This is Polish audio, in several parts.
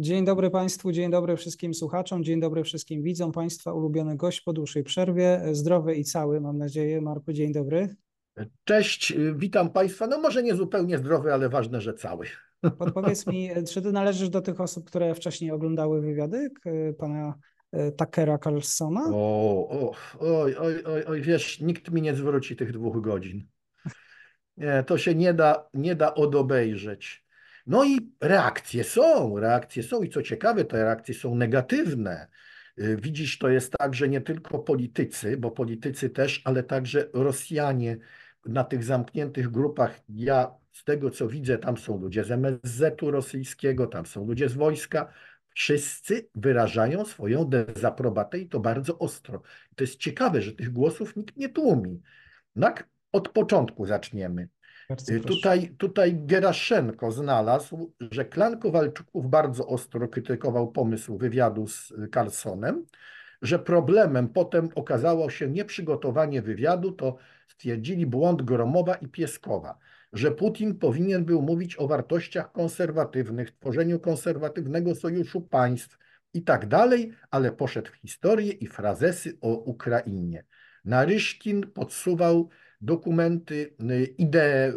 Dzień dobry Państwu, dzień dobry wszystkim słuchaczom, dzień dobry wszystkim widzom Państwa. Ulubiony gość po dłuższej przerwie, zdrowy i cały, mam nadzieję. Marku, dzień dobry. Cześć, witam Państwa. No może nie zupełnie zdrowy, ale ważne, że cały. Podpowiedz mi, czy Ty należysz do tych osób, które wcześniej oglądały wywiady pana e, Takera Carlsona? O, o, oj, oj, oj, oj, wiesz, nikt mi nie zwróci tych dwóch godzin. Nie, to się nie da, nie da odobejrzeć. No i reakcje są, reakcje są i co ciekawe, te reakcje są negatywne. Y, widzisz, to jest tak, że nie tylko politycy, bo politycy też, ale także Rosjanie na tych zamkniętych grupach. Ja z tego co widzę, tam są ludzie z MSZ-u rosyjskiego, tam są ludzie z wojska. Wszyscy wyrażają swoją dezaprobatę i to bardzo ostro. To jest ciekawe, że tych głosów nikt nie tłumi. Tak, od początku zaczniemy. Y, tutaj, tutaj Geraszenko znalazł, że klan Kowalczuków bardzo ostro krytykował pomysł wywiadu z Carlsonem, że problemem potem okazało się nieprzygotowanie wywiadu, to stwierdzili błąd Gromowa i Pieskowa, że Putin powinien był mówić o wartościach konserwatywnych, tworzeniu konserwatywnego sojuszu państw i tak dalej, ale poszedł w historię i frazesy o Ukrainie. Naryszkin podsuwał dokumenty, y, idee y,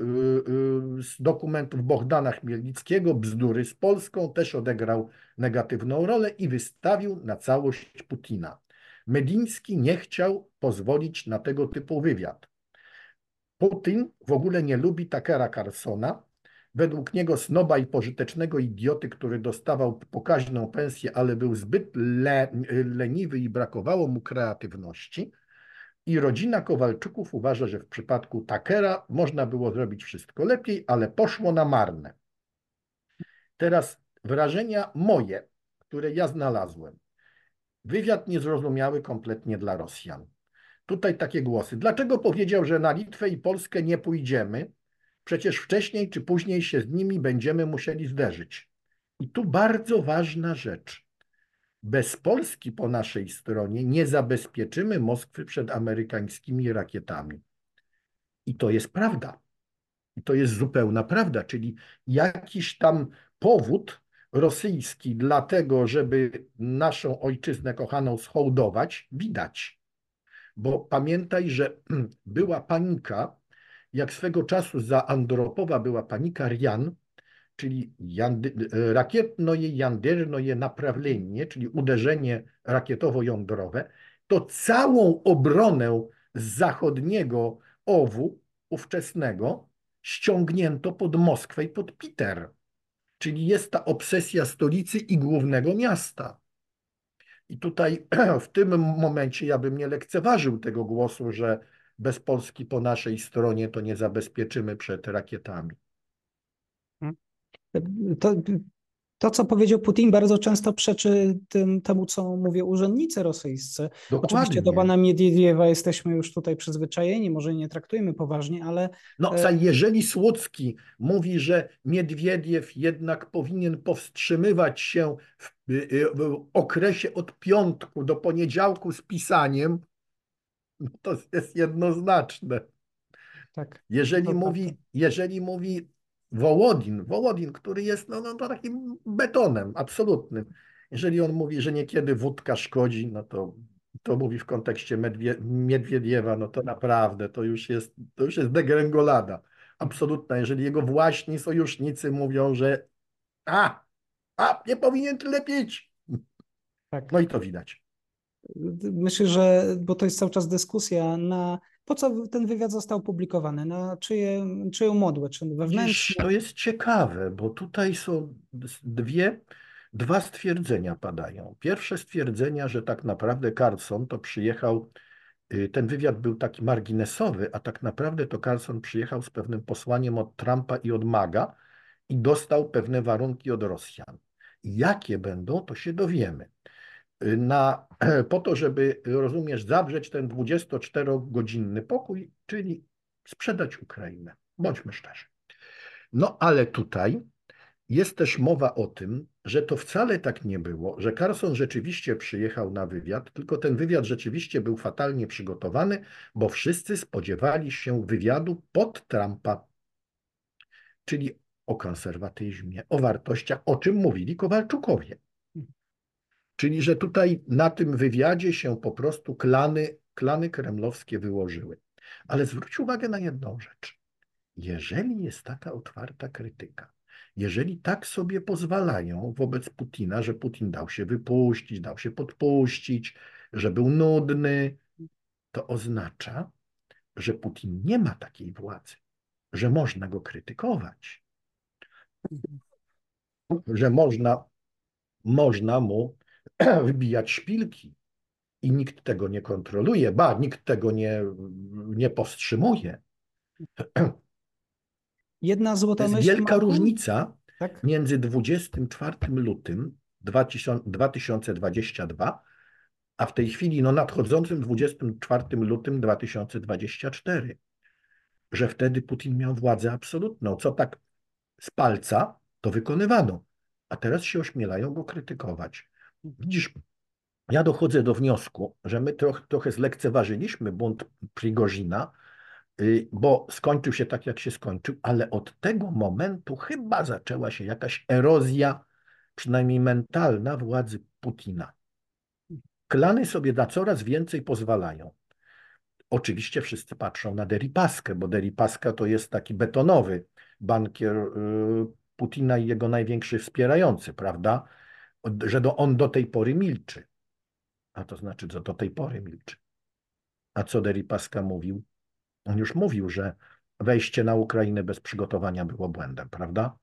y, z dokumentów Bohdana Chmielnickiego, bzdury z Polską, też odegrał negatywną rolę i wystawił na całość Putina. Mediński nie chciał pozwolić na tego typu wywiad. Putin w ogóle nie lubi Takera Carsona, według niego snoba i pożytecznego idioty, który dostawał pokaźną pensję, ale był zbyt le, leniwy i brakowało mu kreatywności. I rodzina Kowalczyków uważa, że w przypadku Takera można było zrobić wszystko lepiej, ale poszło na marne. Teraz wrażenia moje, które ja znalazłem. Wywiad niezrozumiały kompletnie dla Rosjan. Tutaj takie głosy. Dlaczego powiedział, że na Litwę i Polskę nie pójdziemy? Przecież wcześniej czy później się z nimi będziemy musieli zderzyć. I tu bardzo ważna rzecz. Bez Polski po naszej stronie nie zabezpieczymy Moskwy przed amerykańskimi rakietami. I to jest prawda. I to jest zupełna prawda, czyli jakiś tam powód rosyjski dlatego, żeby naszą ojczyznę kochaną schołdować, widać. Bo pamiętaj, że była panika, jak swego czasu za Andropowa była panika Rian, czyli rakietnoje jądernoje naprawlenie, czyli uderzenie rakietowo-jądrowe, to całą obronę z zachodniego owu ówczesnego ściągnięto pod Moskwę i pod Piter. Czyli jest ta obsesja stolicy i głównego miasta. I tutaj w tym momencie ja bym nie lekceważył tego głosu, że bez Polski po naszej stronie to nie zabezpieczymy przed rakietami. To, to, co powiedział Putin, bardzo często przeczy tym, temu, co mówią urzędnicy rosyjscy. Dokładnie. Oczywiście do pana Miedwiediewa jesteśmy już tutaj przyzwyczajeni, może nie traktujemy poważnie, ale... No, e, jeżeli Słucki mówi, że Miedwiediew jednak powinien powstrzymywać się w, w okresie od piątku do poniedziałku z pisaniem, to jest jednoznaczne. Tak. Jeżeli mówi, jeżeli mówi Wołodin, Wołodin, który jest no, no, takim betonem absolutnym. Jeżeli on mówi, że niekiedy wódka szkodzi, no to, to mówi w kontekście Medwie, Miedwiediewa, no to naprawdę to już jest, to już jest degrengolada absolutna. Jeżeli jego właśnie sojusznicy mówią, że a, a, nie powinien tyle pić. Tak. No i to widać. Myślę, że, bo to jest cały czas dyskusja na po co ten wywiad został publikowany? Na czyje, czyją modłę? Czy wewnętrznie? To jest ciekawe, bo tutaj są dwie, dwa stwierdzenia padają. Pierwsze stwierdzenia, że tak naprawdę Carlson to przyjechał, y, ten wywiad był taki marginesowy, a tak naprawdę to Carlson przyjechał z pewnym posłaniem od Trumpa i od MAGA i dostał pewne warunki od Rosjan. Jakie będą, to się dowiemy na, po to, żeby, rozumiesz, zawrzeć ten 24-godzinny pokój, czyli sprzedać Ukrainę. Bądźmy szczerzy. No ale tutaj jest też mowa o tym, że to wcale tak nie było, że Carson rzeczywiście przyjechał na wywiad, tylko ten wywiad rzeczywiście był fatalnie przygotowany, bo wszyscy spodziewali się wywiadu pod Trumpa. Czyli o konserwatyzmie, o wartościach, o czym mówili Kowalczukowie. Czyli, że tutaj na tym wywiadzie się po prostu klany, klany kremlowskie wyłożyły. Ale zwróć uwagę na jedną rzecz. Jeżeli jest taka otwarta krytyka, jeżeli tak sobie pozwalają wobec Putina, że Putin dał się wypuścić, dał się podpuścić, że był nudny, to oznacza, że Putin nie ma takiej władzy, że można go krytykować, że można, można mu wbijać szpilki i nikt tego nie kontroluje, ba, nikt tego nie, nie powstrzymuje. Jedna złota myśl. Jest wielka różnica tak? między 24 lutym 2022 a w tej chwili no, nadchodzącym 24 lutym 2024, że wtedy Putin miał władzę absolutną. Co tak z palca, to wykonywano, a teraz się ośmielają go krytykować. Widzisz, ja dochodzę do wniosku, że my troch, trochę zlekceważyliśmy bunt Prigozina, y, bo skończył się tak, jak się skończył, ale od tego momentu chyba zaczęła się jakaś erozja, przynajmniej mentalna, władzy Putina. Klany sobie na coraz więcej pozwalają. Oczywiście wszyscy patrzą na Deripaskę, bo Deripaska to jest taki betonowy bankier y, Putina i jego największy wspierający, prawda? Że do, on do tej pory milczy. A to znaczy, że do tej pory milczy. A co Deripaska mówił? On już mówił, że wejście na Ukrainę bez przygotowania było błędem, prawda?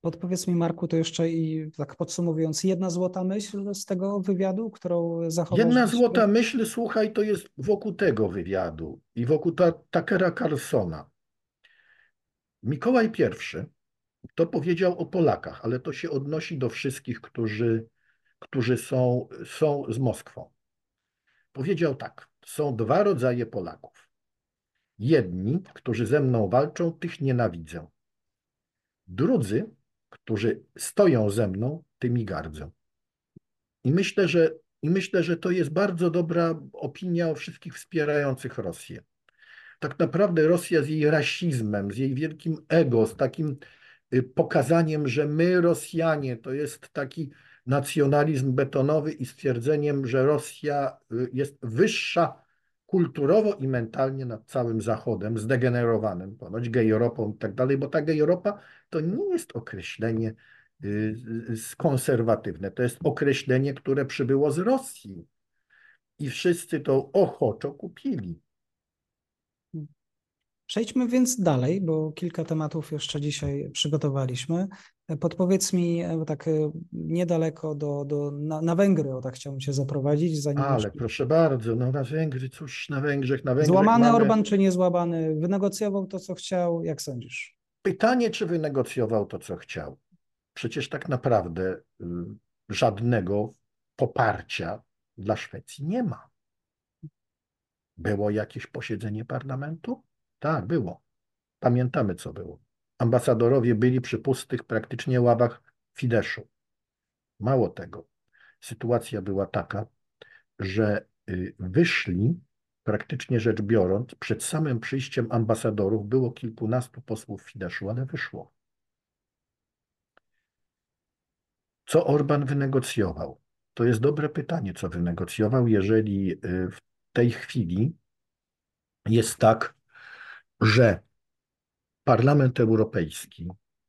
Podpowiedz mi, Marku, to jeszcze i tak podsumowując, jedna złota myśl z tego wywiadu, którą zachowasz? Jedna złota myśl, słuchaj, to jest wokół tego wywiadu i wokół ta, Takera Carlsona. Mikołaj I to powiedział o Polakach, ale to się odnosi do wszystkich, którzy, którzy są, są z Moskwą. Powiedział tak, są dwa rodzaje Polaków. Jedni, którzy ze mną walczą, tych nienawidzę. Drudzy, którzy stoją ze mną, tymi gardzą. I myślę, że, i myślę, że to jest bardzo dobra opinia o wszystkich wspierających Rosję. Tak naprawdę Rosja z jej rasizmem, z jej wielkim ego, z takim pokazaniem, że my Rosjanie to jest taki nacjonalizm betonowy i stwierdzeniem, że Rosja y, jest wyższa kulturowo i mentalnie nad całym Zachodem, zdegenerowanym, ponoć gejropą i tak dalej, bo ta gejropa to nie jest określenie y, konserwatywne, to jest określenie, które przybyło z Rosji i wszyscy to ochoczo kupili. Przejdźmy więc dalej, bo kilka tematów jeszcze dzisiaj przygotowaliśmy. Podpowiedz mi e, tak e, niedaleko do, do, na, na Węgry, o tak chciałbym się zaprowadzić. Zanim Ale proszę bardzo, no na Węgry, coś na Węgrzech, na Węgrzech Złamany mamy... Orban czy niezłamany? Wynegocjował to, co chciał? Jak sądzisz? Pytanie, czy wynegocjował to, co chciał. Przecież tak naprawdę y, żadnego poparcia dla Szwecji nie ma. Było jakieś posiedzenie parlamentu? Tak, było. Pamiętamy, co było. Ambasadorowie byli przy pustych praktycznie ławach Fideszu. Mało tego, sytuacja była taka, że y, wyszli, praktycznie rzecz biorąc, przed samym przyjściem ambasadorów było kilkunastu posłów Fideszu, ale wyszło. Co Orban wynegocjował? To jest dobre pytanie, co wynegocjował, jeżeli y, w tej chwili jest tak, że Parlament Europejski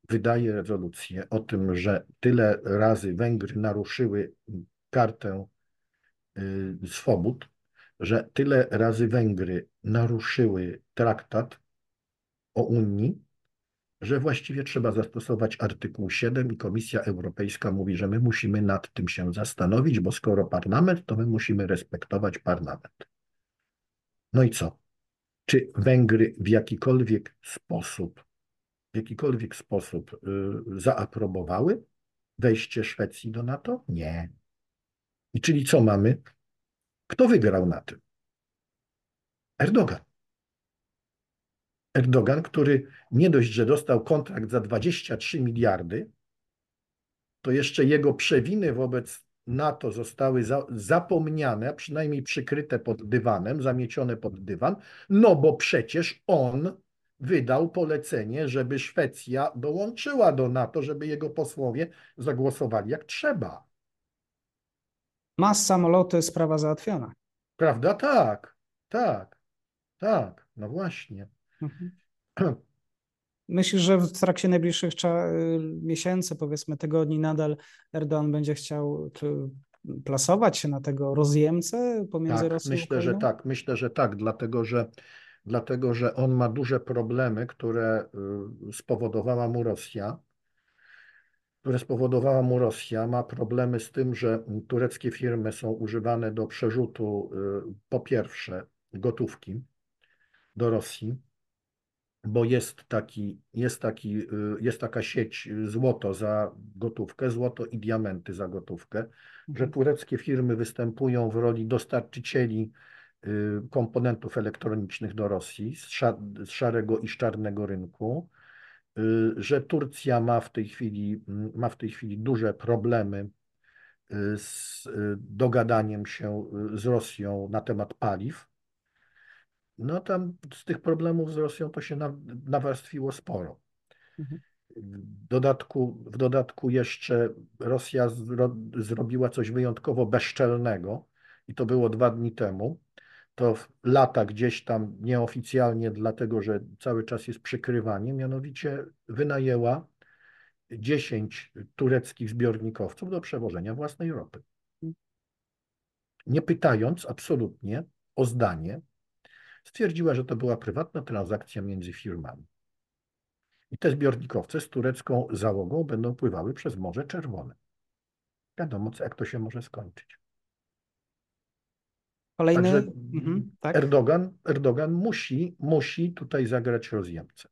wydaje rezolucję o tym, że tyle razy Węgry naruszyły kartę y, swobód, że tyle razy Węgry naruszyły traktat o Unii, że właściwie trzeba zastosować artykuł 7 i Komisja Europejska mówi, że my musimy nad tym się zastanowić, bo skoro parlament, to my musimy respektować parlament. No i co? Czy Węgry w jakikolwiek sposób, w jakikolwiek sposób y, zaaprobowały wejście Szwecji do NATO? Nie. I czyli co mamy? Kto wygrał na tym? Erdogan. Erdogan, który nie dość, że dostał kontrakt za 23 miliardy, to jeszcze jego przewiny wobec NATO zostały za, zapomniane, a przynajmniej przykryte pod dywanem, zamiecione pod dywan, no bo przecież on wydał polecenie, żeby Szwecja dołączyła do NATO, żeby jego posłowie zagłosowali jak trzeba. Mas samoloty, sprawa załatwiona. Prawda? Tak, tak, tak, no właśnie. Mhm. Myślisz, że w trakcie najbliższych miesięcy, powiedzmy tygodni, nadal Erdogan będzie chciał plasować się na tego rozjemcę pomiędzy tak, Rosją myślę, że tak, myślę, że tak, dlatego że, dlatego że on ma duże problemy, które y, spowodowała mu Rosja. Które spowodowała mu Rosja, ma problemy z tym, że tureckie firmy są używane do przerzutu y, po pierwsze gotówki do Rosji, bo jest, taki, jest, taki, y, jest taka sieć złoto za gotówkę, złoto i diamenty za gotówkę, że mhm. tureckie firmy występują w roli dostarczycieli y, komponentów elektronicznych do Rosji z, szarego i z czarnego rynku, y, że Turcja ma w tej chwili, ma w tej chwili duże problemy z dogadaniem się z Rosją na temat paliw no tam z tych problemów z Rosją to się nawarstwiło sporo. Mhm. W dodatku, w dodatku jeszcze Rosja zro, zrobiła coś wyjątkowo bezczelnego i to było dwa dni temu. To lata gdzieś tam nieoficjalnie, dlatego że cały czas jest przykrywanie, mianowicie wynajęła 10 tureckich zbiornikowców do przewożenia własnej ropy. Mhm. Nie pytając absolutnie o zdanie stwierdziła, że to była prywatna transakcja między firmami. I te zbiornikowce z turecką załogą będą pływały przez Morze Czerwone. Wiadomo, jak to się może skończyć. Kolejny. Także mhm, tak. Erdogan, Erdogan musi, musi tutaj zagrać rozjemcę.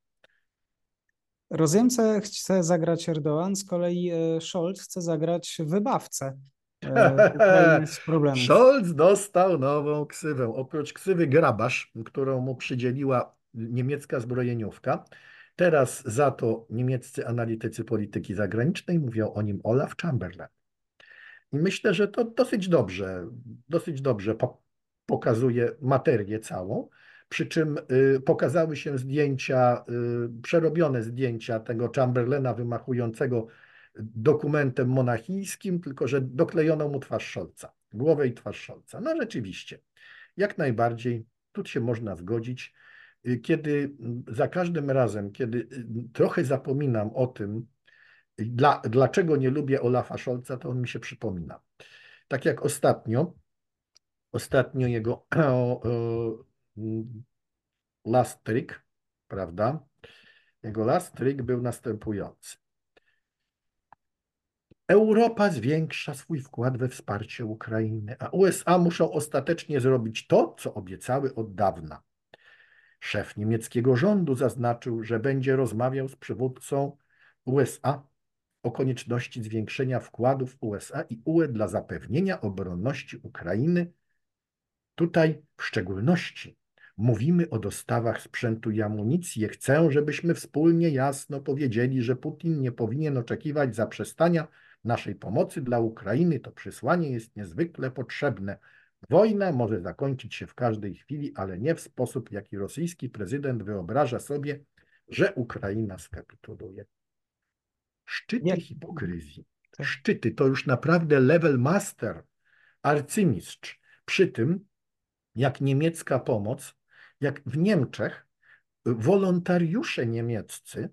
Rozjemcę chce zagrać Erdogan, z kolei e, Scholz chce zagrać wybawcę. E, Scholz dostał nową ksywę. Oprócz ksywy grabarz, którą mu przydzieliła niemiecka zbrojeniówka, teraz za to niemieccy analitycy polityki zagranicznej mówią o nim Olaf Chamberlain. I myślę, że to dosyć dobrze, dosyć dobrze pokazuje materię całą. Przy czym y, pokazały się zdjęcia, y, przerobione zdjęcia tego Chamberlaina wymachującego dokumentem monachijskim, tylko że doklejono mu twarz Szolca, głowę i twarz Szolca. No rzeczywiście, jak najbardziej, tu się można zgodzić. Y, kiedy za każdym razem, kiedy y, trochę zapominam o tym, dla, dlaczego nie lubię Olafa Scholza, to on mi się przypomina. Tak jak ostatnio, ostatnio jego o, last trick, prawda? Jego last trick był następujący. Europa zwiększa swój wkład we wsparcie Ukrainy, a USA muszą ostatecznie zrobić to, co obiecały od dawna. Szef niemieckiego rządu zaznaczył, że będzie rozmawiał z przywódcą USA o konieczności zwiększenia wkładów USA i UE dla zapewnienia obronności Ukrainy. Tutaj w szczególności mówimy o dostawach sprzętu i amunicji. Chcę, żebyśmy wspólnie jasno powiedzieli, że Putin nie powinien oczekiwać zaprzestania naszej pomocy dla Ukrainy to przesłanie jest niezwykle potrzebne. Wojna może zakończyć się w każdej chwili, ale nie w sposób, jaki rosyjski prezydent wyobraża sobie, że Ukraina skapituluje. Szczyty nie. hipokryzji. Tak. Szczyty to już naprawdę level master, arcymistrz. Przy tym, jak niemiecka pomoc, jak w Niemczech wolontariusze niemieccy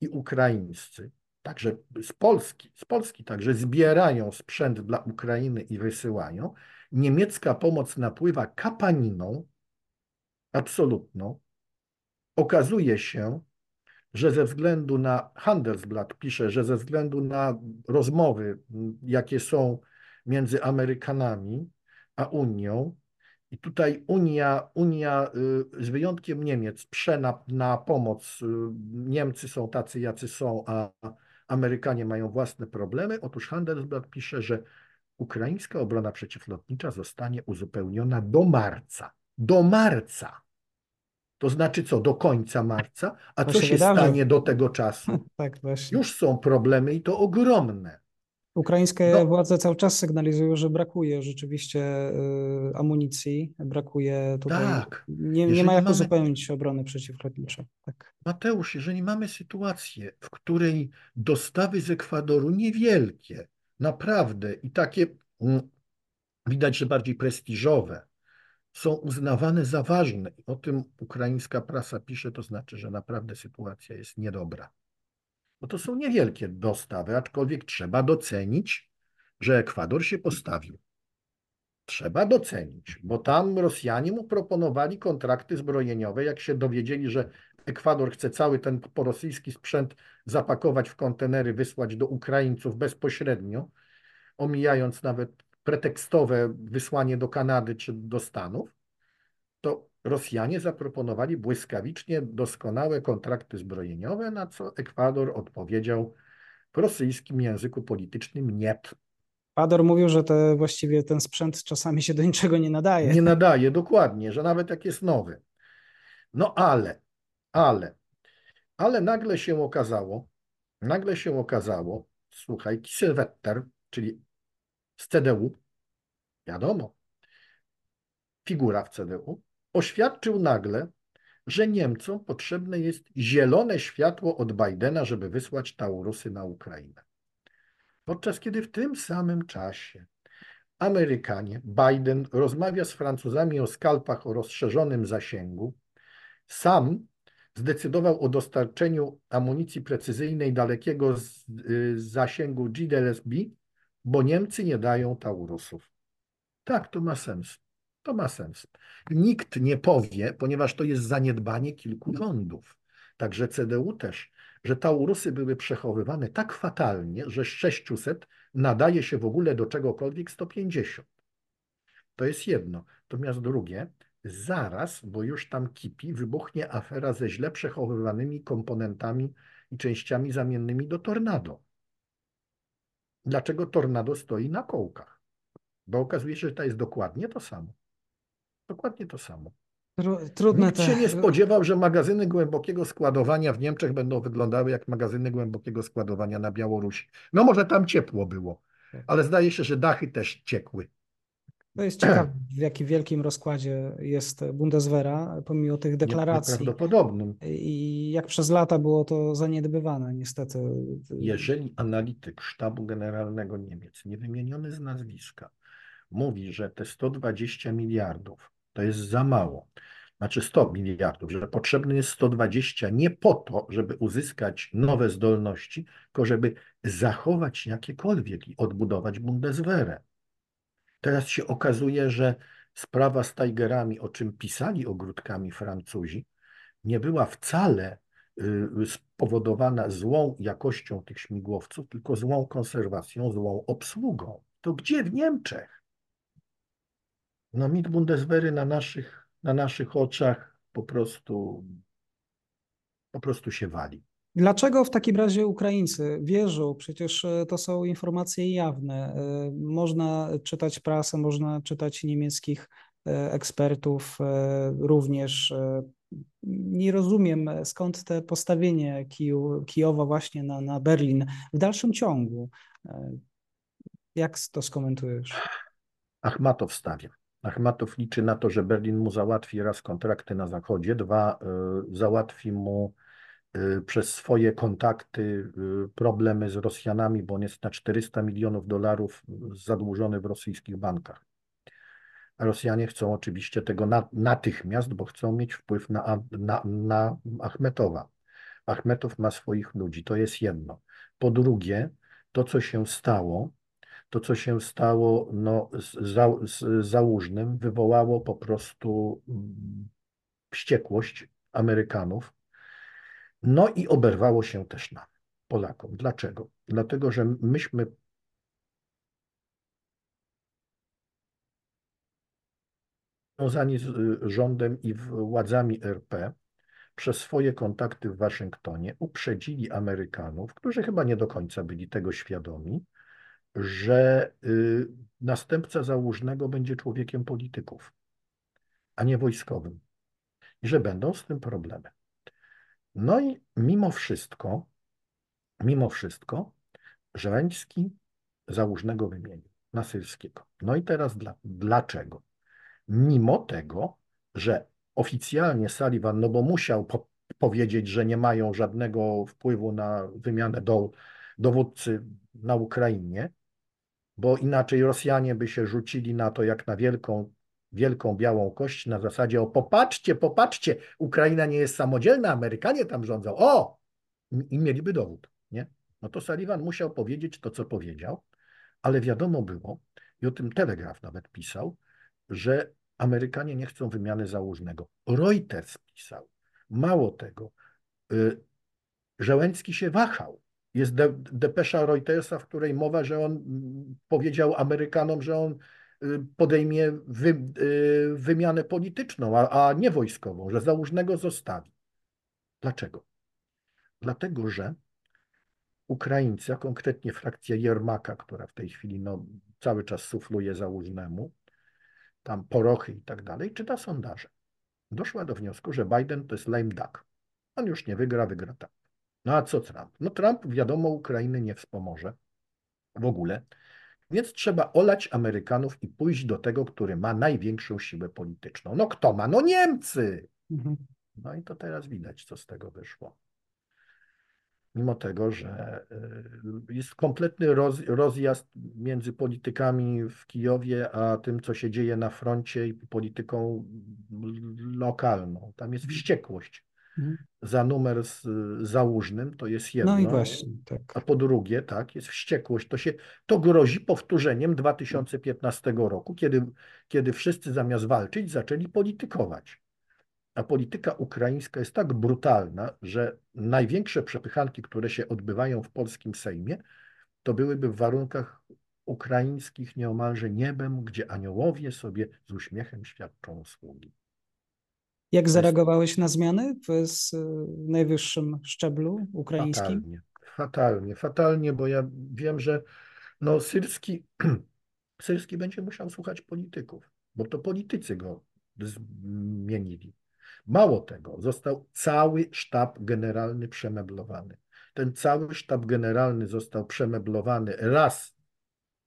i ukraińscy także z Polski, z Polski także zbierają sprzęt dla Ukrainy i wysyłają. Niemiecka pomoc napływa kapaniną absolutną. Okazuje się, że ze względu na Handelsblatt pisze, że ze względu na rozmowy, jakie są między Amerykanami a Unią, i tutaj Unia, Unia y, z wyjątkiem Niemiec prze na, na pomoc. Y, Niemcy są tacy, jacy są, a Amerykanie mają własne problemy. Otóż Handelsblatt pisze, że ukraińska obrona przeciwlotnicza zostanie uzupełniona do marca. Do marca. To znaczy co, do końca marca? A co się, się stanie do tego czasu? tak. Już są problemy i to ogromne. Ukraińskie no. władze cały czas sygnalizują, że brakuje rzeczywiście y, amunicji, brakuje tutaj. Tak. Nie, nie ma jak mamy... uzupełnić obrony przeciwlotniczej. Tak. Mateusz, jeżeli mamy sytuację, w której dostawy z Ekwadoru niewielkie, naprawdę i takie mm, widać, że bardziej prestiżowe, są uznawane za ważne, i o tym ukraińska prasa pisze, to znaczy, że naprawdę sytuacja jest niedobra. Bo to są niewielkie dostawy, aczkolwiek trzeba docenić, że Ekwador się postawił. Trzeba docenić, bo tam Rosjanie mu proponowali kontrakty zbrojeniowe, jak się dowiedzieli, że Ekwador chce cały ten porosyjski sprzęt zapakować w kontenery, wysłać do Ukraińców bezpośrednio, omijając nawet pretekstowe wysłanie do Kanady czy do Stanów, to Rosjanie zaproponowali błyskawicznie doskonałe kontrakty zbrojeniowe, na co Ekwador odpowiedział w rosyjskim języku politycznym nie. Ekwador mówił, że te, właściwie ten sprzęt czasami się do niczego nie nadaje. Nie nadaje, dokładnie, że nawet jak jest nowy. No ale, ale, ale nagle się okazało, nagle się okazało, słuchaj, Kieselwetter, czyli z CDU, wiadomo, figura w CDU, oświadczył nagle, że Niemcom potrzebne jest zielone światło od Bidena, żeby wysłać Taurusy na Ukrainę. Podczas kiedy w tym samym czasie Amerykanie, Biden rozmawia z Francuzami o skalpach o rozszerzonym zasięgu, sam zdecydował o dostarczeniu amunicji precyzyjnej dalekiego z, y, zasięgu GDLSB, bo Niemcy nie dają Taurusów. Tak, to ma sens. To ma sens. Nikt nie powie, ponieważ to jest zaniedbanie kilku rządów, także CDU też, że Taurusy były przechowywane tak fatalnie, że z 600 nadaje się w ogóle do czegokolwiek 150. To jest jedno. Natomiast drugie, zaraz, bo już tam kipi, wybuchnie afera ze źle przechowywanymi komponentami i częściami zamiennymi do tornado. Dlaczego tornado stoi na kołkach? Bo okazuje się, że to jest dokładnie to samo. Dokładnie to samo. Trudne Nikt się nie spodziewał, że magazyny głębokiego składowania w Niemczech będą wyglądały jak magazyny głębokiego składowania na Białorusi. No może tam ciepło było, ale zdaje się, że dachy też ciekły. To jest ciekawe, w jakim wielkim rozkładzie jest Bundeswehra, pomimo tych deklaracji. Prawdopodobnym. I jak przez lata było to zaniedbywane, niestety. Jeżeli analityk sztabu generalnego Niemiec, niewymieniony z nazwiska, mówi, że te 120 miliardów to jest za mało, znaczy 100 miliardów, że potrzebne jest 120 nie po to, żeby uzyskać nowe zdolności, tylko żeby zachować jakiekolwiek i odbudować Bundeswehrę. Teraz się okazuje, że sprawa z Tigerami, o czym pisali ogródkami Francuzi, nie była wcale y, spowodowana złą jakością tych śmigłowców, tylko złą konserwacją, złą obsługą. To gdzie w Niemczech? No mit Bundeswehry na naszych, na naszych oczach po prostu, po prostu się wali. Dlaczego w takim razie Ukraińcy wierzą? Przecież e, to są informacje jawne. E, można czytać prasę, można czytać niemieckich e, ekspertów również. Nie rozumiem, skąd te postawienie Kijowa właśnie na, na Berlin w dalszym ciągu. Jak to skomentujesz? Achmatow stawia. Achmatow liczy na to, że Berlin mu załatwi raz kontrakty na Zachodzie, dwa y, załatwi mu y, przez swoje kontakty y, problemy z Rosjanami, bo on jest na 400 milionów dolarów zadłużony w rosyjskich bankach. A Rosjanie chcą oczywiście tego natychmiast, bo chcą mieć wpływ na, na, na Achmetowa. Achmetow ma swoich ludzi, to jest jedno. Po drugie, to co się stało, to, co się stało no, z, za, z Załużnym, wywołało po prostu mm, wściekłość Amerykanów. No i oberwało się też nam, Polakom. Dlaczego? Dlatego, że myśmy związani z y, rządem i władzami RP przez swoje kontakty w Waszyngtonie uprzedzili Amerykanów, którzy chyba nie do końca byli tego świadomi, że y, następca założnego będzie człowiekiem polityków, a nie wojskowym. I że będą z tym problemy. No i mimo wszystko, mimo wszystko, Żeleński założnego wymienił na Syrskiego. No i teraz dla, dlaczego? Mimo tego, że oficjalnie Sullivan, no bo musiał po, powiedzieć, że nie mają żadnego wpływu na wymianę do, dowódcy na Ukrainie, bo inaczej Rosjanie by się rzucili na to jak na wielką, wielką białą kość na zasadzie o popatrzcie, popatrzcie, Ukraina nie jest samodzielna, Amerykanie tam rządzą, o! I mieliby dowód, nie? No to Sullivan musiał powiedzieć to, co powiedział, ale wiadomo było, i o tym Telegraf nawet pisał, że Amerykanie nie chcą wymiany założnego. Reuters pisał. Mało tego, y, Żeleński się wahał. Jest de, depesza Reutersa, w której mowa, że on powiedział Amerykanom, że on y, podejmie wy, y, wymianę polityczną, a, a nie wojskową, że założnego zostawi. Dlaczego? Dlatego, że Ukraińcy, a konkretnie frakcja Jermaka, która w tej chwili no, cały czas sufluje założnemu, tam porochy i tak dalej, czyta sondaże. Doszła do wniosku, że Biden to jest lame duck. On już nie wygra, wygra Trump. No a co Trump? No Trump, wiadomo, Ukrainy nie wspomoże w ogóle, więc trzeba olać Amerykanów i pójść do tego, który ma największą siłę polityczną. No kto ma? No Niemcy! Mhm. No i to teraz widać, co z tego wyszło mimo tego, że y, jest kompletny roz, rozjazd między politykami w Kijowie, a tym, co się dzieje na froncie i polityką lokalną. Tam jest mhm. wściekłość. Mhm. Za numer z załóżnym to jest jedno, no i właśnie, tak. a po drugie, tak, jest wściekłość. To, się, to grozi powtórzeniem 2015 roku, kiedy, kiedy wszyscy zamiast walczyć zaczęli politykować. A polityka ukraińska jest tak brutalna, że największe przepychanki, które się odbywają w polskim Sejmie, to byłyby w warunkach ukraińskich nieomalże niebem, gdzie aniołowie sobie z uśmiechem świadczą usługi. Jak zareagowałeś na zmiany w najwyższym szczeblu ukraińskim? Fatalnie, fatalnie, fatalnie, bo ja wiem, że no, Syrski, Syrski będzie musiał słuchać polityków, bo to politycy go zmienili. Mało tego, został cały sztab generalny przemeblowany. Ten cały sztab generalny został przemeblowany raz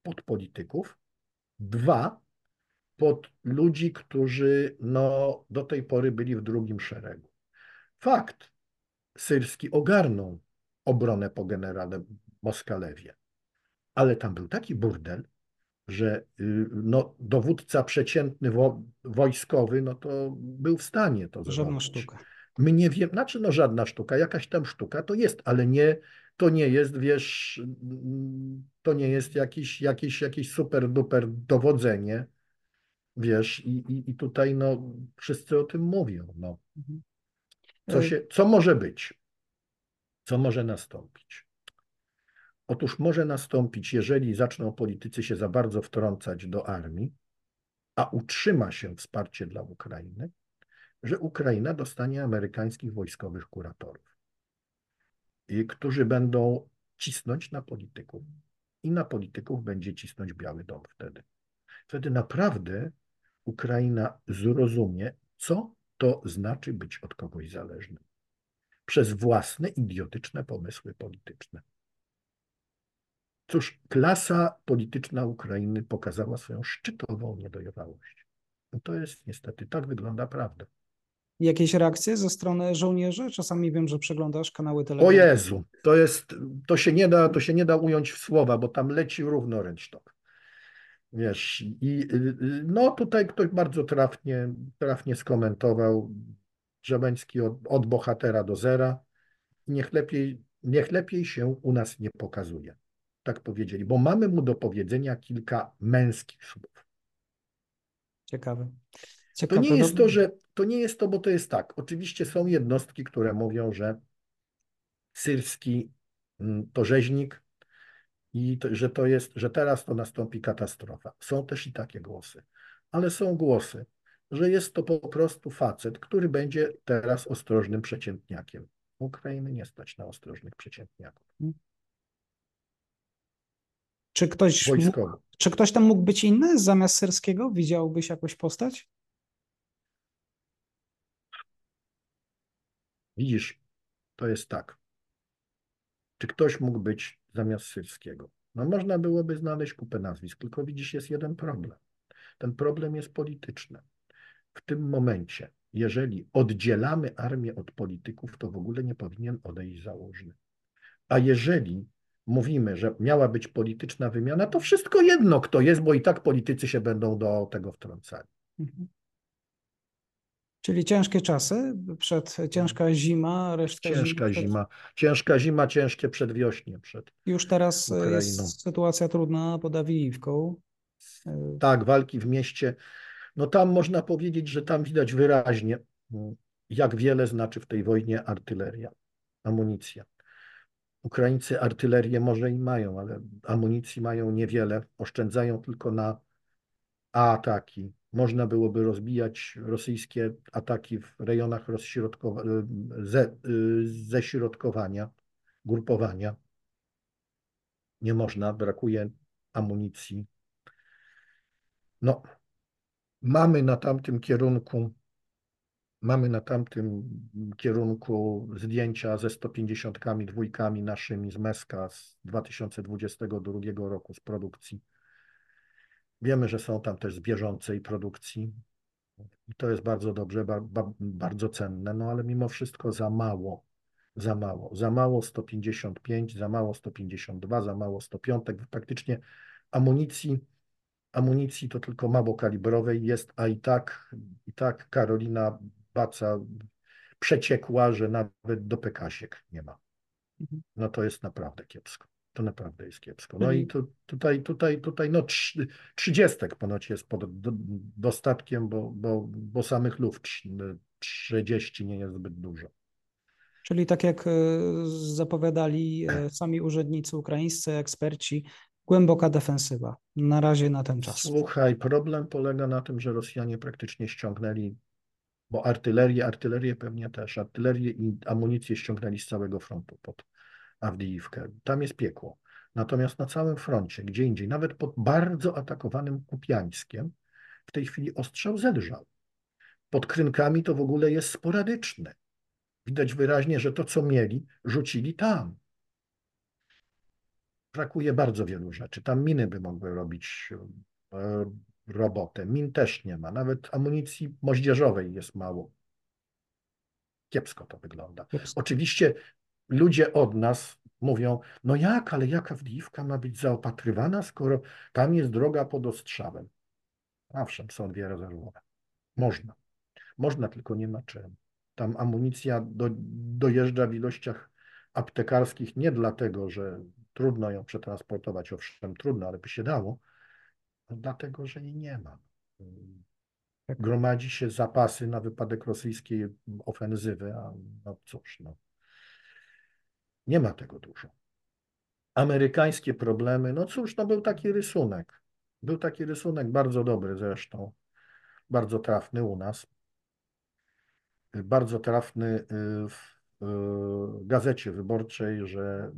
pod polityków, dwa pod ludzi, którzy no, do tej pory byli w drugim szeregu. Fakt, Syrski ogarnął obronę po generale Moskalewie, ale tam był taki burdel, że y, no, dowódca przeciętny wo, wojskowy, no to był w stanie to zrobić. Żadna sztuka. My nie wiemy, znaczy no żadna sztuka, jakaś tam sztuka to jest, ale nie, to nie jest, wiesz, to nie jest jakiś, jakiś, jakiś super duper dowodzenie, wiesz, i, i, i tutaj no wszyscy o tym mówią, no. Mhm. Co, się, co może być? Co może nastąpić? Otóż może nastąpić, jeżeli zaczną politycy się za bardzo wtrącać do armii, a utrzyma się wsparcie dla Ukrainy, że Ukraina dostanie amerykańskich wojskowych kuratorów, którzy będą cisnąć na polityków. I na polityków będzie cisnąć Biały Dom wtedy. Wtedy naprawdę Ukraina zrozumie, co to znaczy być od kogoś zależnym. Przez własne idiotyczne pomysły polityczne. Cóż, klasa polityczna Ukrainy pokazała swoją szczytową niedojowałość. No to jest niestety, tak wygląda prawda. Jakieś reakcje ze strony żołnierzy? Czasami wiem, że przeglądasz kanały telewizyjne. O Jezu, to jest, to się nie da, to się nie da ująć w słowa, bo tam leci równoręcztok. Wiesz, i no tutaj ktoś bardzo trafnie, trafnie skomentował Żabeński od, od bohatera do zera. Niech lepiej, niech lepiej się u nas nie pokazuje tak powiedzieli, bo mamy mu do powiedzenia kilka męskich słów. Ciekawe. Ciekawe. To nie jest to, że to nie jest to, bo to jest tak. Oczywiście są jednostki, które mówią, że syrski mm, to rzeźnik i to, że to jest, że teraz to nastąpi katastrofa. Są też i takie głosy, ale są głosy, że jest to po prostu facet, który będzie teraz ostrożnym przeciętniakiem. Ukrainy nie stać na ostrożnych przeciętniaków. Czy ktoś, czy ktoś tam mógł być inny zamiast Syrskiego? Widziałbyś jakąś postać? Widzisz, to jest tak. Czy ktoś mógł być zamiast Syrskiego? No można byłoby znaleźć kupę nazwisk, tylko widzisz, jest jeden problem. Ten problem jest polityczny. W tym momencie, jeżeli oddzielamy armię od polityków, to w ogóle nie powinien odejść założny. A jeżeli mówimy, że miała być polityczna wymiana, to wszystko jedno, kto jest, bo i tak politycy się będą do tego wtrącali. Mhm. Czyli ciężkie czasy, przed ciężka zima, resztka Ciężka zima, zima, ciężka zima, ciężkie przedwiośnie przed Już teraz Ukrainą. jest sytuacja trudna pod Awijiwką. Tak, walki w mieście. No tam można powiedzieć, że tam widać wyraźnie, jak wiele znaczy w tej wojnie artyleria, amunicja. Ukraińcy artylerię może i mają, ale amunicji mają niewiele, oszczędzają tylko na ataki. Można byłoby rozbijać rosyjskie ataki w rejonach ze, ześrodkowania, grupowania. Nie można, brakuje amunicji. No, mamy na tamtym kierunku Mamy na tamtym kierunku zdjęcia ze 150 dwójkami naszymi z Meska z 2022 roku z produkcji. Wiemy, że są tam też z bieżącej produkcji i to jest bardzo dobrze, ba, ba, bardzo cenne, no ale mimo wszystko za mało, za mało, za mało 155, za mało 152, za mało 105, praktycznie amunicji amunicji to tylko małokalibrowej jest, a i tak, i tak Karolina baca przeciekła, że nawet do pekasiek nie ma. Mhm. No to jest naprawdę kiepsko. To naprawdę jest kiepsko. No i tu, tutaj, tutaj, tutaj, no trzydziestek ponoć jest pod dostatkiem, bo, bo, bo samych luf 30 nie jest zbyt dużo. Czyli tak jak e, zapowiadali e, sami urzędnicy ukraińscy, eksperci, głęboka defensywa. Na razie na ten czas. Słuchaj, problem polega na tym, że Rosjanie praktycznie ściągnęli bo artylerię, artylerię pewnie też, artylerię i amunicję ściągnęli z całego frontu pod Awdijiwkę. Tam jest piekło. Natomiast na całym froncie, gdzie indziej, nawet pod bardzo atakowanym Kupiańskiem, w tej chwili ostrzał zelżał. Pod Krynkami to w ogóle jest sporadyczne. Widać wyraźnie, że to, co mieli, rzucili tam. Brakuje bardzo wielu rzeczy. Tam miny by mogły robić e, robotę. Min też nie ma. Nawet amunicji moździerzowej jest mało. Kiepsko to wygląda. Kiepsko. Oczywiście ludzie od nas mówią, no jak, ale jaka wdiwka ma być zaopatrywana, skoro tam jest droga pod ostrzałem. Owszem, są dwie rezerwowe. Można. Można, tylko nie ma czym. Tam amunicja do, dojeżdża w ilościach aptekarskich nie dlatego, że trudno ją przetransportować, owszem, trudno, ale by się dało, dlatego, że jej nie ma. Tak. Gromadzi się zapasy na wypadek rosyjskiej ofensywy, a no cóż, no. Nie ma tego dużo. Amerykańskie problemy, no cóż, no był taki rysunek. Był taki rysunek, bardzo dobry zresztą, bardzo trafny u nas. Bardzo trafny y, w y, gazecie wyborczej, że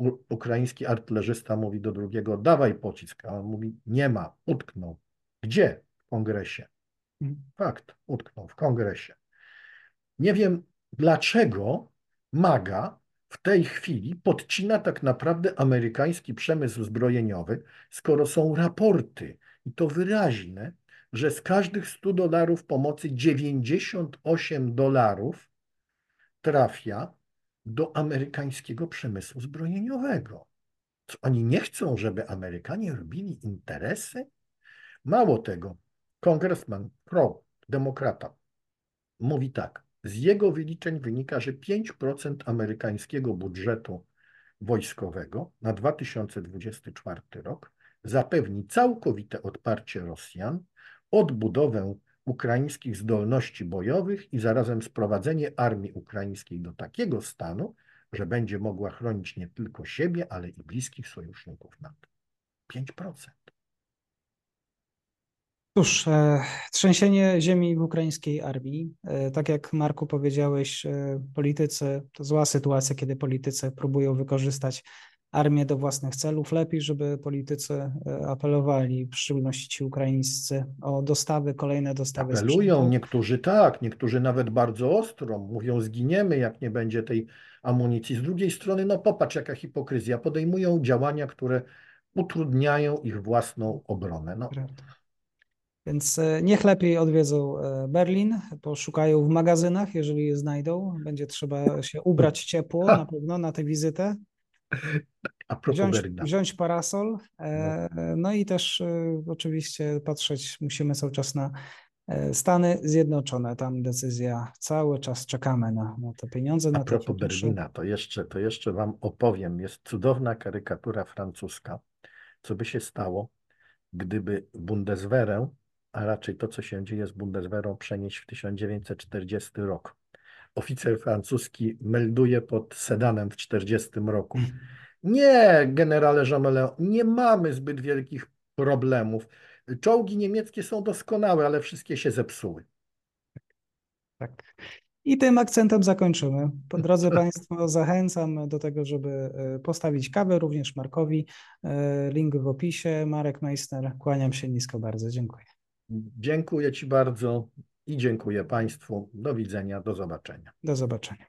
y, ukraiński artylerzysta mówi do drugiego, dawaj pocisk, a on mówi, nie ma, utknął. Gdzie? W kongresie. Mhm. Fakt, utknął w kongresie. Nie wiem, dlaczego MAGA w tej chwili podcina tak naprawdę amerykański przemysł zbrojeniowy, skoro są raporty, i to wyraźne, że z każdych 100 dolarów pomocy 98 dolarów trafia do amerykańskiego przemysłu zbrojeniowego. Co oni nie chcą, żeby Amerykanie robili interesy? Mało tego, kongresman Crow, demokrata, mówi tak. Z jego wyliczeń wynika, że 5% amerykańskiego budżetu wojskowego na 2024 rok zapewni całkowite odparcie Rosjan, odbudowę ukraińskich zdolności bojowych i zarazem sprowadzenie armii ukraińskiej do takiego stanu, że będzie mogła chronić nie tylko siebie, ale i bliskich sojuszników NATO. 5%. Cóż, e, trzęsienie ziemi w ukraińskiej armii. E, tak jak Marku powiedziałeś, e, politycy, to zła sytuacja, kiedy politycy próbują wykorzystać armię do własnych celów. Lepiej, żeby politycy apelowali, w szczególności ci ukraińscy, o dostawy, kolejne dostawy. Apelują, sprzętu. niektórzy tak, niektórzy nawet bardzo ostro. Mówią, zginiemy, jak nie będzie tej amunicji. Z drugiej strony, no popatrz, jaka hipokryzja. Podejmują działania, które utrudniają ich własną obronę. No. Więc e, niech lepiej odwiedzą e, Berlin, poszukają w magazynach, jeżeli je znajdą. Będzie trzeba się ubrać ciepło na pewno na tę wizytę. A propos wziąć, Berlina. wziąć parasol. E, no. no i też oczywiście patrzeć musimy cały czas na Stany Zjednoczone. Tam decyzja, cały czas czekamy na, na te pieniądze. A na propos Berlina, to jeszcze, to jeszcze Wam opowiem. Jest cudowna karykatura francuska. Co by się stało, gdyby Bundeswehrę a raczej to, co się dzieje z Bundeswehrą, przenieść w 1940 rok. Oficer francuski melduje pod Sedanem w 1940 roku. Nie, generale Jamelin, nie mamy zbyt wielkich problemów. Czołgi niemieckie są doskonałe, ale wszystkie się zepsuły. Tak. I tym akcentem zakończymy. Po drodze Państwo, zachęcam do tego, żeby e, postawić kawę również Markowi. E, link w opisie. Marek Meissner, kłaniam się nisko bardzo. Dziękuję. Dziękuję Ci bardzo i dziękuję Państwu. Do widzenia, do zobaczenia. Do zobaczenia.